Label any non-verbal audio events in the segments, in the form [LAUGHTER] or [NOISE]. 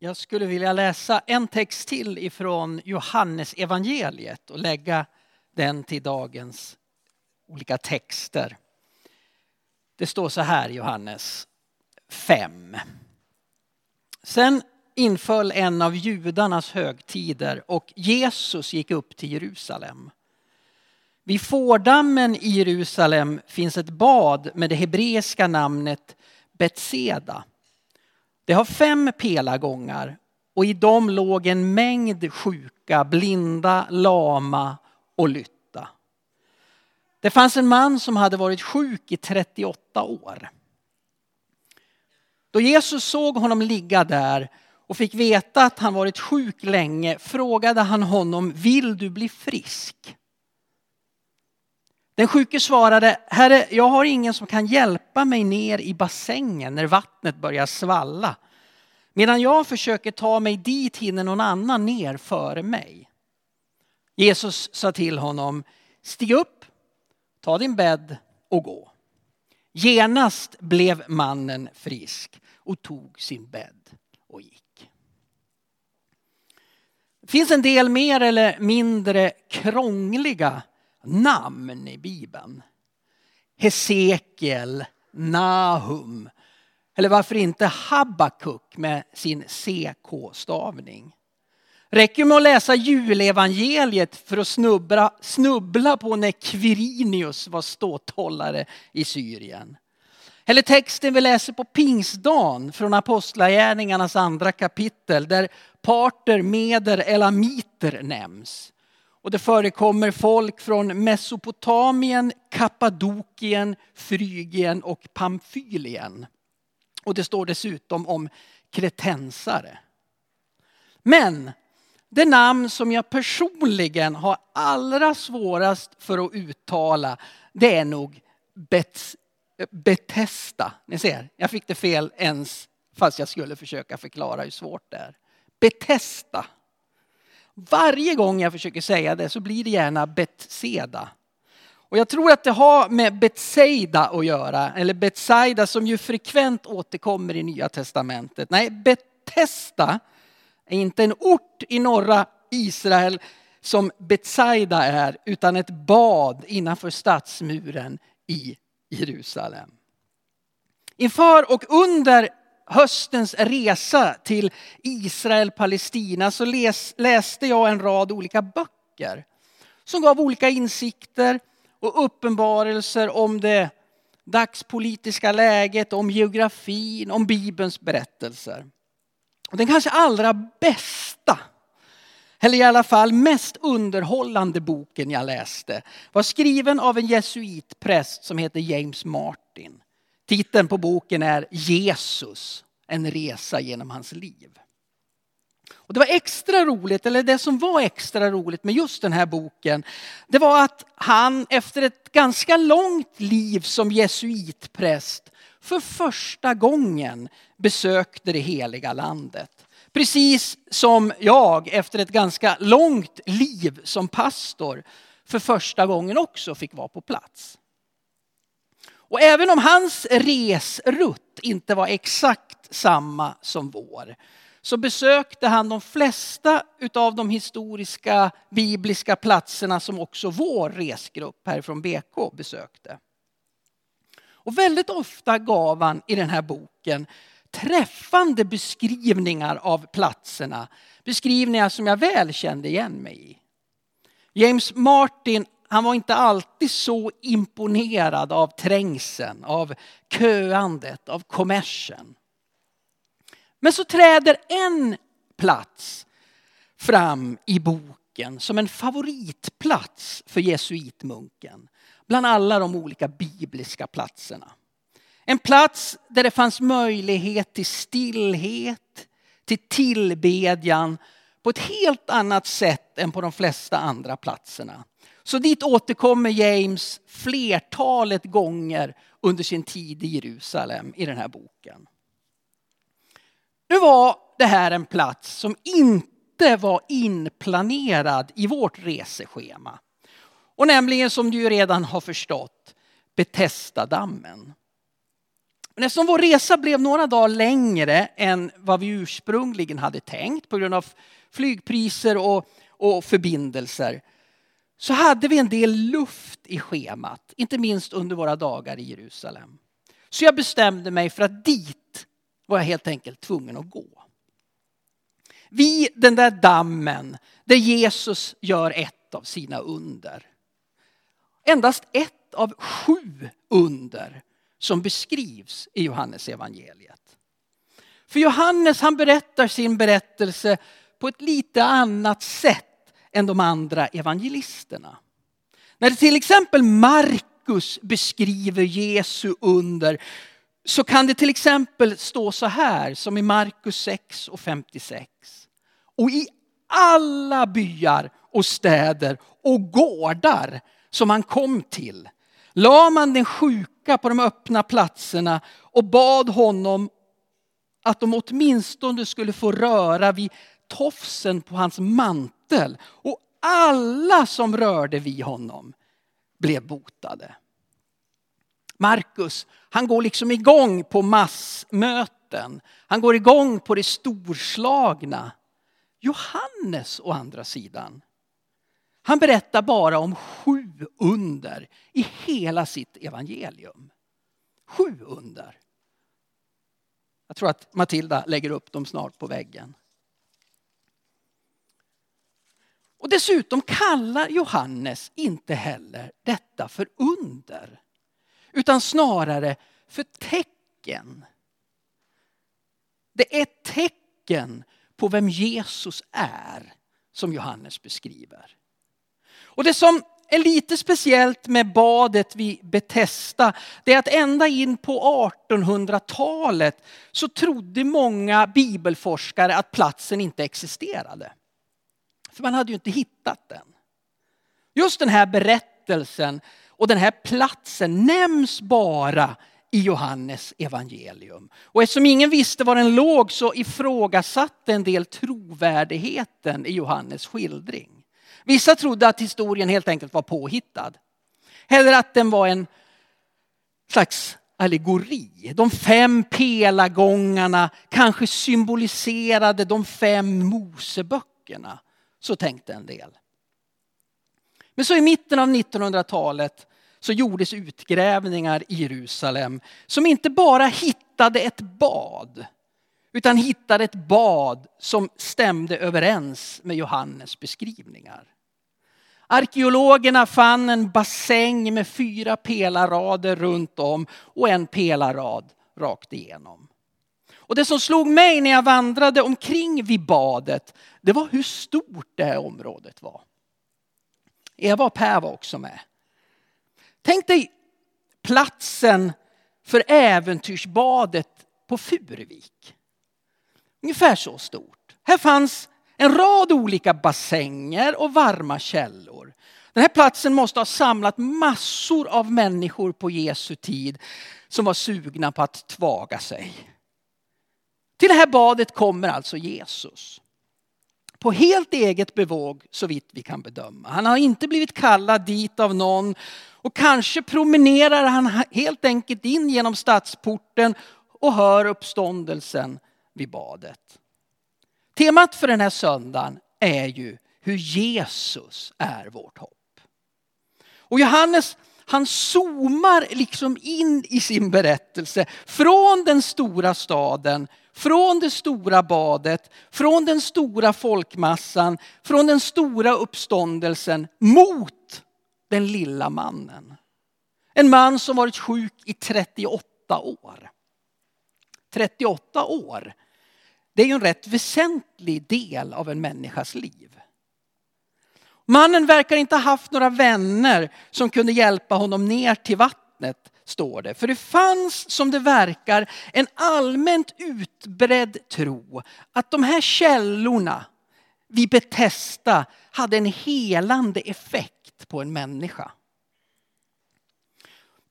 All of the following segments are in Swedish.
Jag skulle vilja läsa en text till ifrån Johannes evangeliet och lägga den till dagens olika texter. Det står så här Johannes 5. Sen inföll en av judarnas högtider och Jesus gick upp till Jerusalem. Vid fårdammen i Jerusalem finns ett bad med det hebreiska namnet Betseda. Det har fem pelargångar och i dem låg en mängd sjuka, blinda, lama och lytta. Det fanns en man som hade varit sjuk i 38 år. Då Jesus såg honom ligga där och fick veta att han varit sjuk länge frågade han honom, vill du bli frisk? Den sjuke svarade, Herre, jag har ingen som kan hjälpa mig ner i bassängen när vattnet börjar svalla. Medan jag försöker ta mig dit hinner någon annan ner före mig. Jesus sa till honom, stig upp, ta din bädd och gå. Genast blev mannen frisk och tog sin bädd och gick. Det finns en del mer eller mindre krångliga namn i Bibeln. Hesekiel, Nahum eller varför inte Habakuk med sin CK-stavning. Räcker med att läsa julevangeliet för att snubbla, snubbla på när Quirinius var ståthållare i Syrien. Eller texten vi läser på pingstdagen från Apostlagärningarnas andra kapitel där parter, meder, elamiter nämns. Och det förekommer folk från Mesopotamien, Kappadokien, Frygien och Pamfylien. Och det står dessutom om kretensare. Men det namn som jag personligen har allra svårast för att uttala det är nog Betesta. Ni ser, jag fick det fel ens fast jag skulle försöka förklara hur svårt det är. Betesta. Varje gång jag försöker säga det så blir det gärna Betseda. Och jag tror att det har med Betsaida att göra, eller Betsaida som ju frekvent återkommer i Nya Testamentet. Nej, Betesta är inte en ort i norra Israel som Betsaida är, utan ett bad innanför stadsmuren i Jerusalem. Inför och under höstens resa till Israel-Palestina så läs, läste jag en rad olika böcker som gav olika insikter och uppenbarelser om det dagspolitiska läget, om geografin, om Bibelns berättelser. Och den kanske allra bästa, eller i alla fall mest underhållande boken jag läste var skriven av en jesuitpräst som heter James Martin. Titeln på boken är Jesus, en resa genom hans liv. Och det var extra roligt, eller det som var extra roligt med just den här boken, det var att han efter ett ganska långt liv som jesuitpräst för första gången besökte det heliga landet. Precis som jag efter ett ganska långt liv som pastor för första gången också fick vara på plats. Och även om hans resrutt inte var exakt samma som vår så besökte han de flesta av de historiska bibliska platserna som också vår resgrupp härifrån BK besökte. Och väldigt ofta gav han i den här boken träffande beskrivningar av platserna. Beskrivningar som jag väl kände igen mig i. James Martin han var inte alltid så imponerad av trängseln, av köandet, av kommersen. Men så träder en plats fram i boken som en favoritplats för jesuitmunken bland alla de olika bibliska platserna. En plats där det fanns möjlighet till stillhet, till tillbedjan på ett helt annat sätt än på de flesta andra platserna. Så dit återkommer James flertalet gånger under sin tid i Jerusalem i den här boken. Nu var det här en plats som inte var inplanerad i vårt reseschema. Och nämligen som du redan har förstått, Betestadammen. Men eftersom vår resa blev några dagar längre än vad vi ursprungligen hade tänkt på grund av flygpriser och, och förbindelser så hade vi en del luft i schemat, inte minst under våra dagar i Jerusalem. Så jag bestämde mig för att dit var jag helt enkelt tvungen att gå. Vid den där dammen där Jesus gör ett av sina under. Endast ett av sju under som beskrivs i Johannes evangeliet. För Johannes han berättar sin berättelse på ett lite annat sätt än de andra evangelisterna. När till exempel Markus beskriver Jesu under så kan det till exempel stå så här som i Markus 6 och 56. Och i alla byar och städer och gårdar som han kom till la man den sjuka på de öppna platserna och bad honom att de åtminstone skulle få röra vid tofsen på hans mantel. Och alla som rörde vid honom blev botade. Markus, han går liksom igång på massmöten. Han går igång på det storslagna. Johannes å andra sidan, han berättar bara om sju under i hela sitt evangelium. Sju under. Jag tror att Matilda lägger upp dem snart på väggen. Och dessutom kallar Johannes inte heller detta för under. Utan snarare för tecken. Det är tecken på vem Jesus är som Johannes beskriver. Och det som är lite speciellt med badet vid Betesda, det är att ända in på 1800-talet så trodde många bibelforskare att platsen inte existerade. För man hade ju inte hittat den. Just den här berättelsen och den här platsen nämns bara i Johannes evangelium. Och eftersom ingen visste var den låg så ifrågasatte en del trovärdigheten i Johannes skildring. Vissa trodde att historien helt enkelt var påhittad. Eller att den var en slags allegori. De fem pelargångarna kanske symboliserade de fem Moseböckerna. Så tänkte en del. Men så i mitten av 1900-talet så gjordes utgrävningar i Jerusalem som inte bara hittade ett bad utan hittade ett bad som stämde överens med Johannes beskrivningar. Arkeologerna fann en bassäng med fyra pelarrader runt om och en pelarrad rakt igenom. Och det som slog mig när jag vandrade omkring vid badet, det var hur stort det här området var. Eva och Per var också med. Tänk dig platsen för äventyrsbadet på Furuvik. Ungefär så stort. Här fanns en rad olika bassänger och varma källor. Den här platsen måste ha samlat massor av människor på Jesu tid som var sugna på att tvaga sig. Till det här badet kommer alltså Jesus. På helt eget bevåg så vitt vi kan bedöma. Han har inte blivit kallad dit av någon och kanske promenerar han helt enkelt in genom stadsporten och hör uppståndelsen vid badet. Temat för den här söndagen är ju hur Jesus är vårt hopp. Och Johannes han zoomar liksom in i sin berättelse från den stora staden, från det stora badet, från den stora folkmassan, från den stora uppståndelsen mot den lilla mannen. En man som varit sjuk i 38 år. 38 år, det är ju en rätt väsentlig del av en människas liv. Mannen verkar inte ha haft några vänner som kunde hjälpa honom ner till vattnet, står det. För det fanns, som det verkar, en allmänt utbredd tro att de här källorna vid Betesta hade en helande effekt på en människa.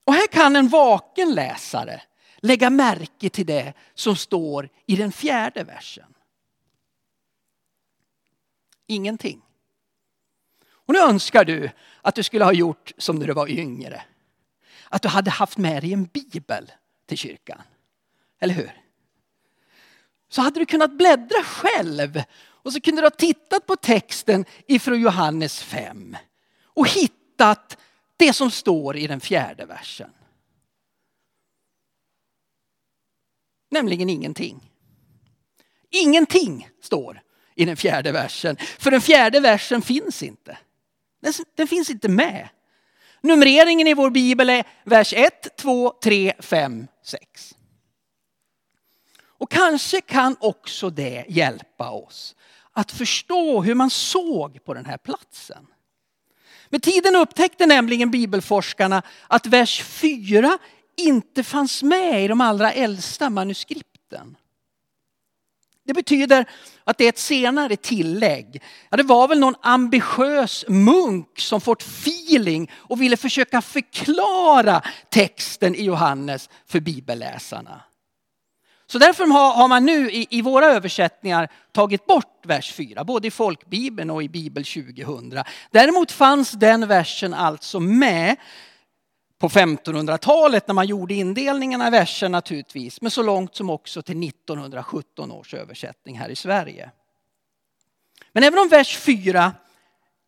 Och här kan en vaken läsare lägga märke till det som står i den fjärde versen. Ingenting. Och nu önskar du att du skulle ha gjort som när du var yngre. Att du hade haft med dig en bibel till kyrkan. Eller hur? Så hade du kunnat bläddra själv och så kunde du ha tittat på texten ifrån Johannes 5 och hittat det som står i den fjärde versen. Nämligen ingenting. Ingenting står i den fjärde versen. För den fjärde versen finns inte. Den, finns inte med. Numreringen i vår bibel är vers 1, 2, 3, 5, 6. Och kanske kan också det hjälpa oss att förstå hur man såg på den här platsen. Med tiden upptäckte nämligen bibelforskarna att vers 4 inte fanns med i de allra äldsta manuskripten. Det betyder att det är ett senare tillägg. Ja, det var väl någon ambitiös munk som fått feeling och ville försöka förklara texten i Johannes för bibelläsarna. Så därför har man nu i, våra översättningar tagit bort vers 4, både i folkbibeln och i bibel 2000. Däremot fanns den versen alltså med på 1500-talet när man gjorde indelningarna i verser naturligtvis, men så långt som också till 1917 års översättning här i Sverige. Men även om vers 4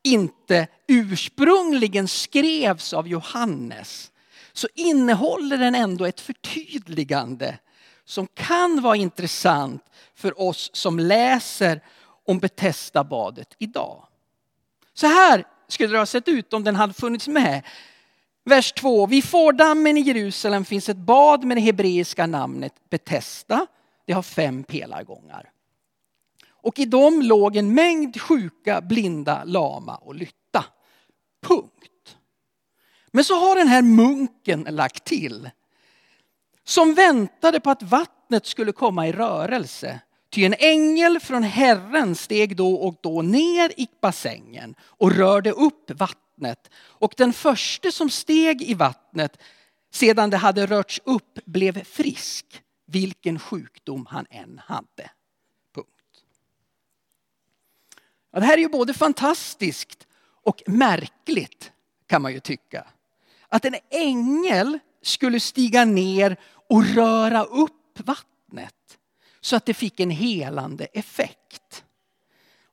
inte ursprungligen skrevs av Johannes så innehåller den ändå ett förtydligande som kan vara intressant för oss som läser om Betesda-badet idag. Så här skulle det ha sett ut om den hade funnits med. Vers 2. Vid fårdammen i Jerusalem finns ett bad med det hebreiska namnet Betesda. Det har fem pelargångar. Och i dem låg en mängd sjuka, blinda, lama och lytta. Punkt. Men så har den här munken lagt till som väntade på att vattnet skulle komma i rörelse. Ty en ängel från Herren steg då och då ner i bassängen och rörde upp vattnet. Och den första som steg i vattnet sedan det hade rörts upp blev frisk, vilken sjukdom han än hade. Punkt. Ja, det här är ju både fantastiskt och märkligt kan man ju tycka. Att en ängel skulle stiga ner och röra upp vattnet så att det fick en helande effekt.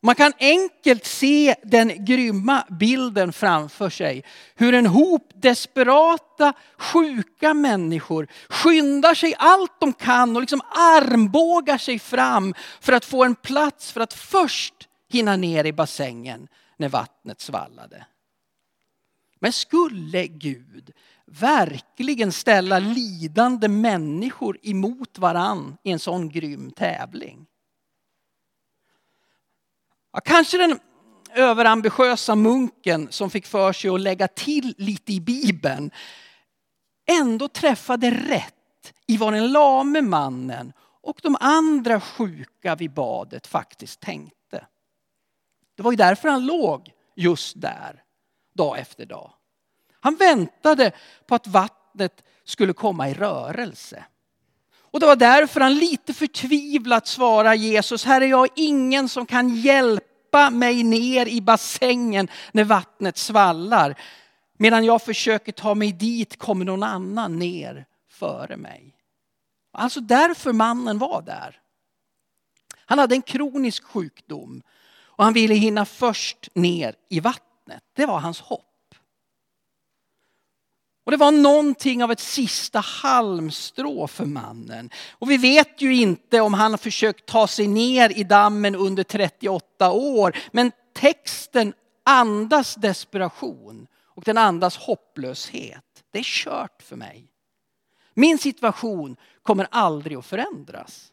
Man kan enkelt se den grymma bilden framför sig. Hur en hop desperata, sjuka människor skyndar sig allt de kan och liksom armbågar sig fram för att få en plats för att först hinna ner i bassängen när vattnet svallade. Men skulle Gud verkligen ställa lidande människor emot varann i en sån grym tävling. Ja, kanske den överambitiösa munken som fick för sig att lägga till lite i Bibeln ändå träffade rätt i vad den lame mannen och de andra sjuka vid badet faktiskt tänkte. Det var ju därför han låg just där, dag efter dag. Han väntade på att vattnet skulle komma i rörelse. Och det var därför han lite förtvivlat svarade Jesus, här är jag ingen som kan hjälpa mig ner i bassängen när vattnet svallar. Medan jag försöker ta mig dit kommer någon annan ner före mig. Alltså därför mannen var där. Han hade en kronisk sjukdom och han ville hinna först ner i vattnet. Det var hans hopp. Och det var någonting av ett sista halmstrå för mannen. Och vi vet ju inte om han har försökt ta sig ner i dammen under 38 år. Men texten andas desperation och den andas hopplöshet. Det är kört för mig. Min situation kommer aldrig att förändras.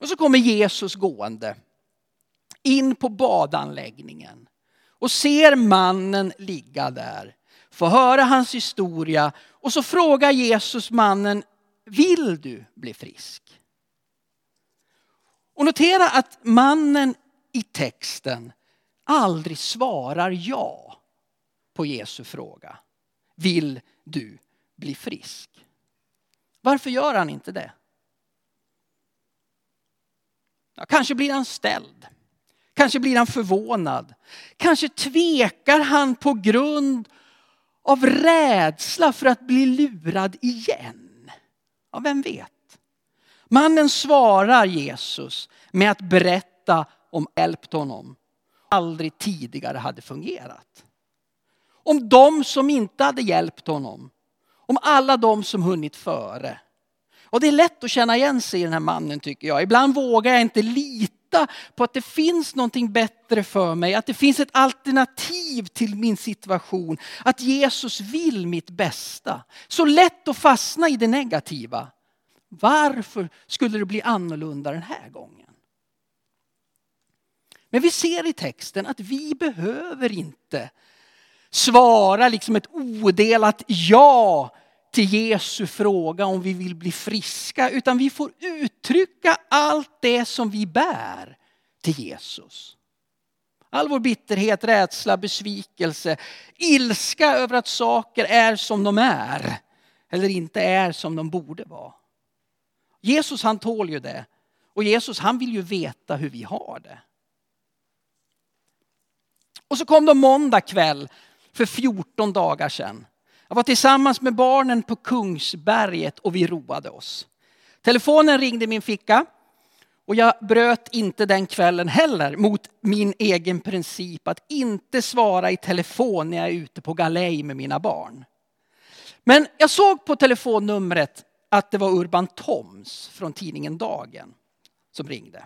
Och så kommer Jesus gående in på badanläggningen och ser mannen ligga där få höra hans historia och så frågar Jesus mannen, vill du bli frisk? Och notera att mannen i texten aldrig svarar ja på Jesu fråga. Vill du bli frisk? Varför gör han inte det? Ja, kanske blir han ställd. Kanske blir han förvånad. Kanske tvekar han på grund av rädsla för att bli lurad igen. Ja, vem vet? Mannen svarar Jesus med att berätta om hjälpt honom. Aldrig tidigare hade fungerat. Om de som inte hade hjälpt honom. Om alla de som hunnit före. Och det är lätt att känna igen sig i den här mannen tycker jag. Ibland vågar jag inte lita på att det finns någonting bättre för mig. Att det finns ett alternativ till min situation. Att Jesus vill mitt bästa. Så lätt att fastna i det negativa. Varför skulle det bli annorlunda den här gången? Men vi ser i texten att vi behöver inte svara liksom ett odelat ja till Jesu fråga om vi vill bli friska. Utan vi får uttrycka allt det som vi bär till Jesus. All vår bitterhet, rädsla, besvikelse, ilska över att saker är som de är. Eller inte är som de borde vara. Jesus han tål ju det. Och Jesus han vill ju veta hur vi har det. Och så kom det måndag kväll för 14 dagar sedan. Jag var tillsammans med barnen på Kungsberget och vi roade oss. Telefonen ringde i min ficka och jag bröt inte den kvällen heller mot min egen princip att inte svara i telefon när jag är ute på galej med mina barn. Men jag såg på telefonnumret att det var Urban Toms från tidningen Dagen som ringde.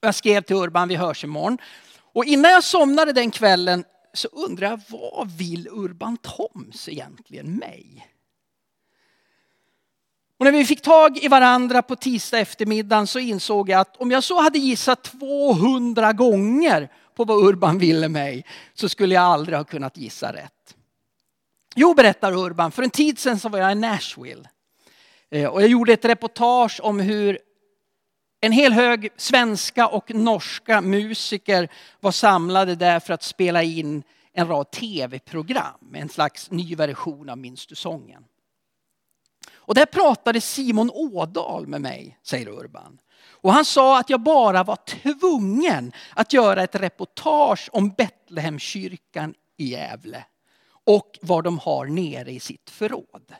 Jag skrev till Urban, vi hörs imorgon. Och innan jag somnade den kvällen så undrar jag, vad vill Urban Toms egentligen mig? Och när vi fick tag i varandra på tisdag eftermiddagen så insåg jag att om jag så hade gissat 200 gånger på vad Urban ville mig så skulle jag aldrig ha kunnat gissa rätt. Jo, berättar Urban, för en tid sedan så var jag i Nashville. Eh, och jag gjorde ett reportage om hur en hel hög svenska och norska musiker var samlade där för att spela in en rad tv-program, en slags ny version av Minns du sången? Och där pratade Simon Ådal med mig, säger Urban. Och han sa att jag bara var tvungen att göra ett reportage om Betlehemskyrkan i Gävle och vad de har nere i sitt förråd.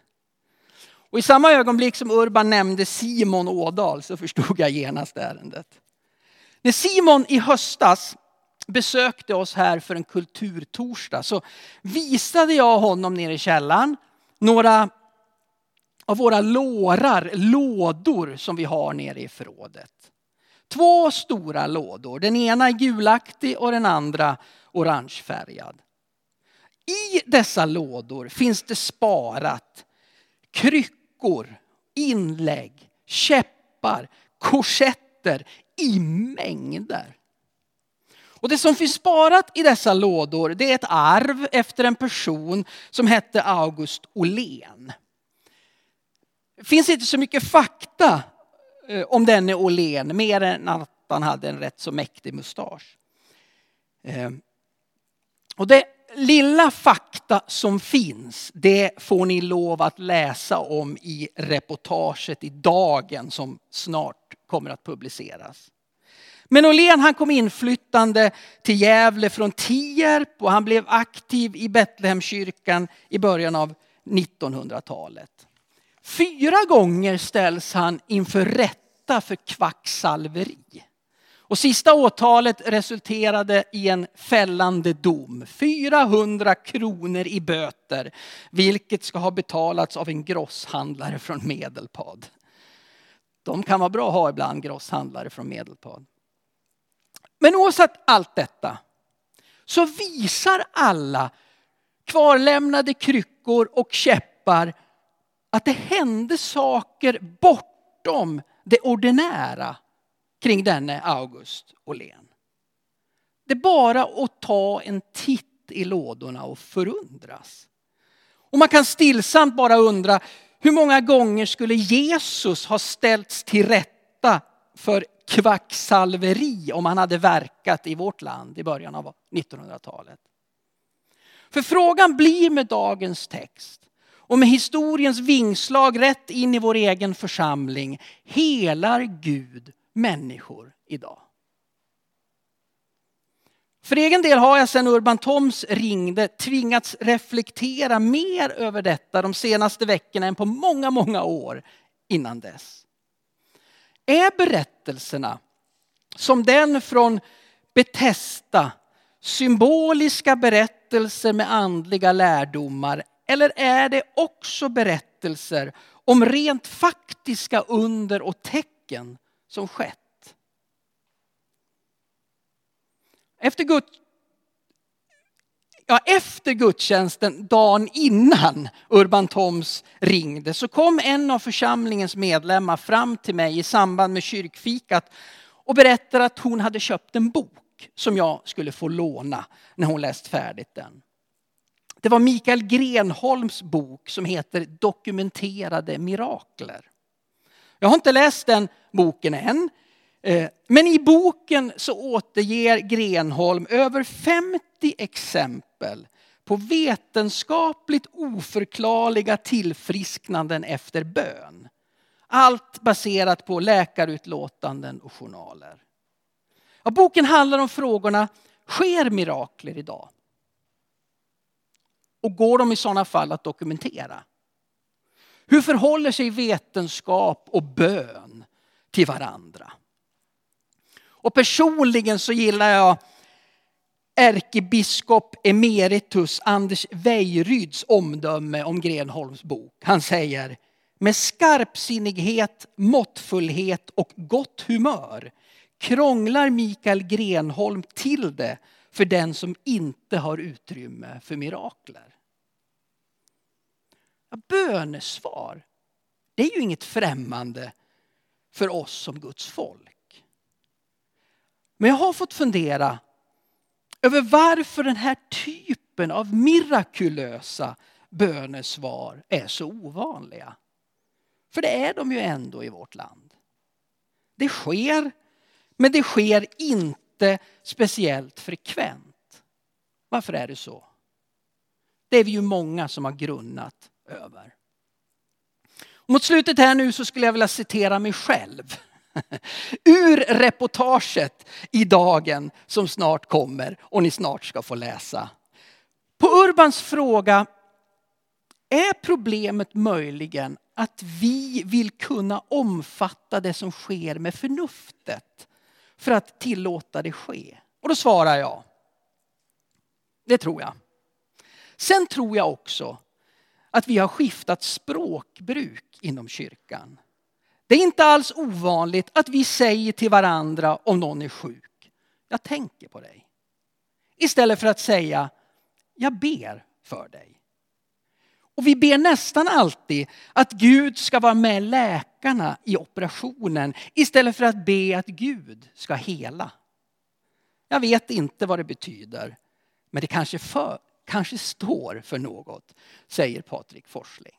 Och i samma ögonblick som Urban nämnde Simon Ådal så förstod jag genast ärendet. När Simon i höstas besökte oss här för en kulturtorsdag så visade jag honom nere i källaren några av våra lårar, lådor som vi har nere i förrådet. Två stora lådor, den ena är gulaktig och den andra orangefärgad. I dessa lådor finns det sparat kryckor klockor, inlägg, käppar, korsetter i mängder. Och det som finns sparat i dessa lådor det är ett arv efter en person som hette August Åhlén. Det finns inte så mycket fakta eh, om denne Åhlén mer än att han hade en rätt så mäktig mustasch. Eh, och det lilla fakta som finns, det får ni lov att läsa om i reportaget i Dagen som snart kommer att publiceras. Men Åhlén han kom inflyttande till Gävle från Tierp och han blev aktiv i Betlehemskyrkan i början av 1900-talet. Fyra gånger ställs han inför rätta för kvacksalveri. Och sista åtalet resulterade i en fällande dom. 400 kronor i böter, vilket ska ha betalats av en grosshandlare från Medelpad. De kan vara bra att ha ibland, grosshandlare från Medelpad. Men oavsett allt detta så visar alla kvarlämnade kryckor och käppar att det hände saker bortom det ordinära kring denne August Åhlén. Det är bara att ta en titt i lådorna och förundras. Och man kan stillsamt bara undra hur många gånger skulle Jesus ha ställts till rätta för kvacksalveri om han hade verkat i vårt land i början av 1900-talet. För frågan blir med dagens text och med historiens vingslag rätt in i vår egen församling. Helar Gud människor idag. För egen del har jag sedan Urban Toms ringde tvingats reflektera mer över detta de senaste veckorna än på många, många år innan dess. Är berättelserna som den från Betesta symboliska berättelser med andliga lärdomar eller är det också berättelser om rent faktiska under och tecken som skett? Efter, Gud, ja, efter gudstjänsten, dagen innan Urban Toms ringde, så kom en av församlingens medlemmar fram till mig i samband med kyrkfikat och berättade att hon hade köpt en bok som jag skulle få låna när hon läst färdigt den. Det var Mikael Grenholms bok som heter Dokumenterade mirakler. Jag har inte läst den boken än, eh, men i boken så återger Grenholm över 50 exempel på vetenskapligt oförklarliga tillfrisknanden efter bön. Allt baserat på läkarutlåtanden och journaler. Ja, boken handlar om frågorna, sker mirakler idag? Och går de i sådana fall att dokumentera? Hur förhåller sig vetenskap och bön till varandra? Och personligen så gillar jag ärkebiskop emeritus Anders Weiryds omdöme om Grenholms bok. Han säger med skarpsinnighet, måttfullhet och gott humör krånglar Mikael Grenholm till det för den som inte har utrymme för mirakler. Ja, bönesvar, det är ju inget främmande för oss som Guds folk. Men jag har fått fundera över varför den här typen av mirakulösa bönesvar är så ovanliga. För det är de ju ändå i vårt land. Det sker, men det sker inte speciellt frekvent. Varför är det så? Det är vi ju många som har grunnat över mot slutet här nu så skulle jag vilja citera mig själv. [LAUGHS] Ur reportaget i dagen som snart kommer och ni snart ska få läsa. På Urbans fråga, är problemet möjligen att vi vill kunna omfatta det som sker med förnuftet för att tillåta det ske? Och då svarar jag, det tror jag. Sen tror jag också att vi har skiftat språkbruk inom kyrkan. Det är inte alls ovanligt att vi säger till varandra om någon är sjuk, jag tänker på dig. Istället för att säga, jag ber för dig. Och vi ber nästan alltid att Gud ska vara med läkarna i operationen istället för att be att Gud ska hela. Jag vet inte vad det betyder, men det kanske, för, kanske står för något, säger Patrik Forsling.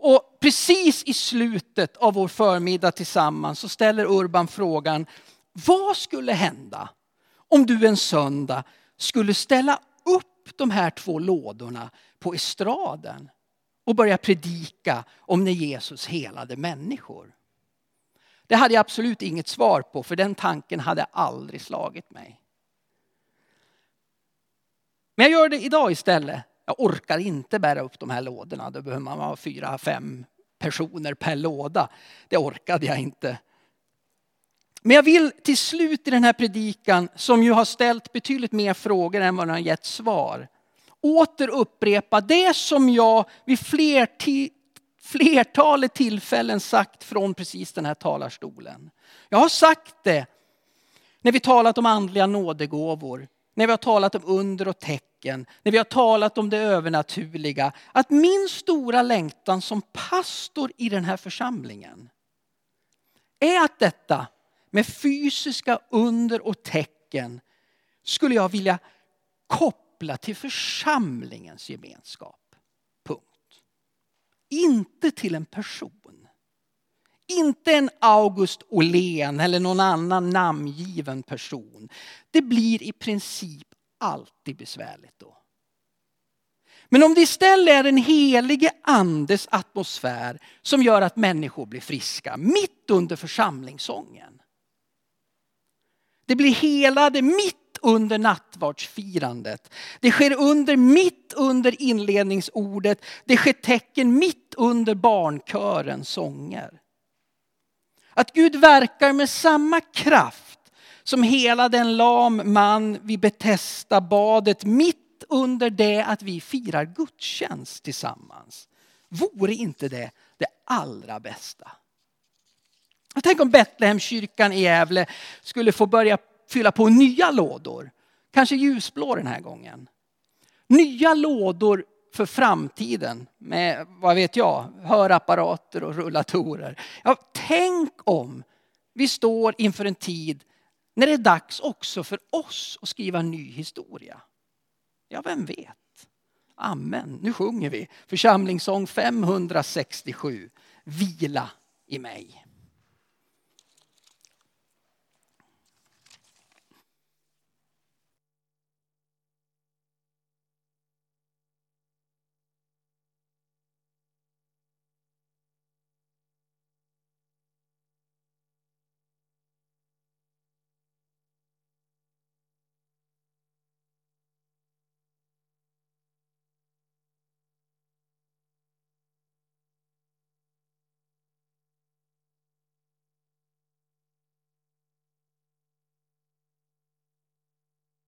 Och precis i slutet av vår förmiddag tillsammans så ställer Urban frågan, vad skulle hända om du en söndag skulle ställa upp de här två lådorna på estraden och börja predika om när Jesus helade människor? Det hade jag absolut inget svar på för den tanken hade aldrig slagit mig. Men jag gör det idag istället. Jag orkar inte bära upp de här lådorna. Då behöver man vara fyra, fem personer per låda. Det orkade jag inte. Men jag vill till slut i den här predikan, som ju har ställt betydligt mer frågor än vad den har gett svar, åter upprepa det som jag vid flertalet tillfällen sagt från precis den här talarstolen. Jag har sagt det när vi talat om andliga nådegåvor, när vi har talat om under och tecken, när vi har talat om det övernaturliga, att min stora längtan som pastor i den här församlingen är att detta med fysiska under och tecken skulle jag vilja koppla till församlingens gemenskap. Punkt. Inte till en person. Inte en August Åhlén eller någon annan namngiven person. Det blir i princip alltid besvärligt då. Men om det istället är den helige andes atmosfär som gör att människor blir friska mitt under församlingssången. Det blir helade mitt under nattvardsfirandet. Det sker under, mitt under inledningsordet. Det sker tecken mitt under barnkörens sånger. Att Gud verkar med samma kraft som hela den lam man vid Betesta badet mitt under det att vi firar gudstjänst tillsammans. Vore inte det det allra bästa? Tänk om Betlehemskyrkan i Gävle skulle få börja fylla på nya lådor. Kanske ljusblå den här gången. Nya lådor för framtiden med, vad vet jag, hörapparater och rullatorer. Ja, tänk om vi står inför en tid när det är dags också för oss att skriva ny historia. Ja, vem vet? Amen. Nu sjunger vi församlingssång 567. Vila i mig.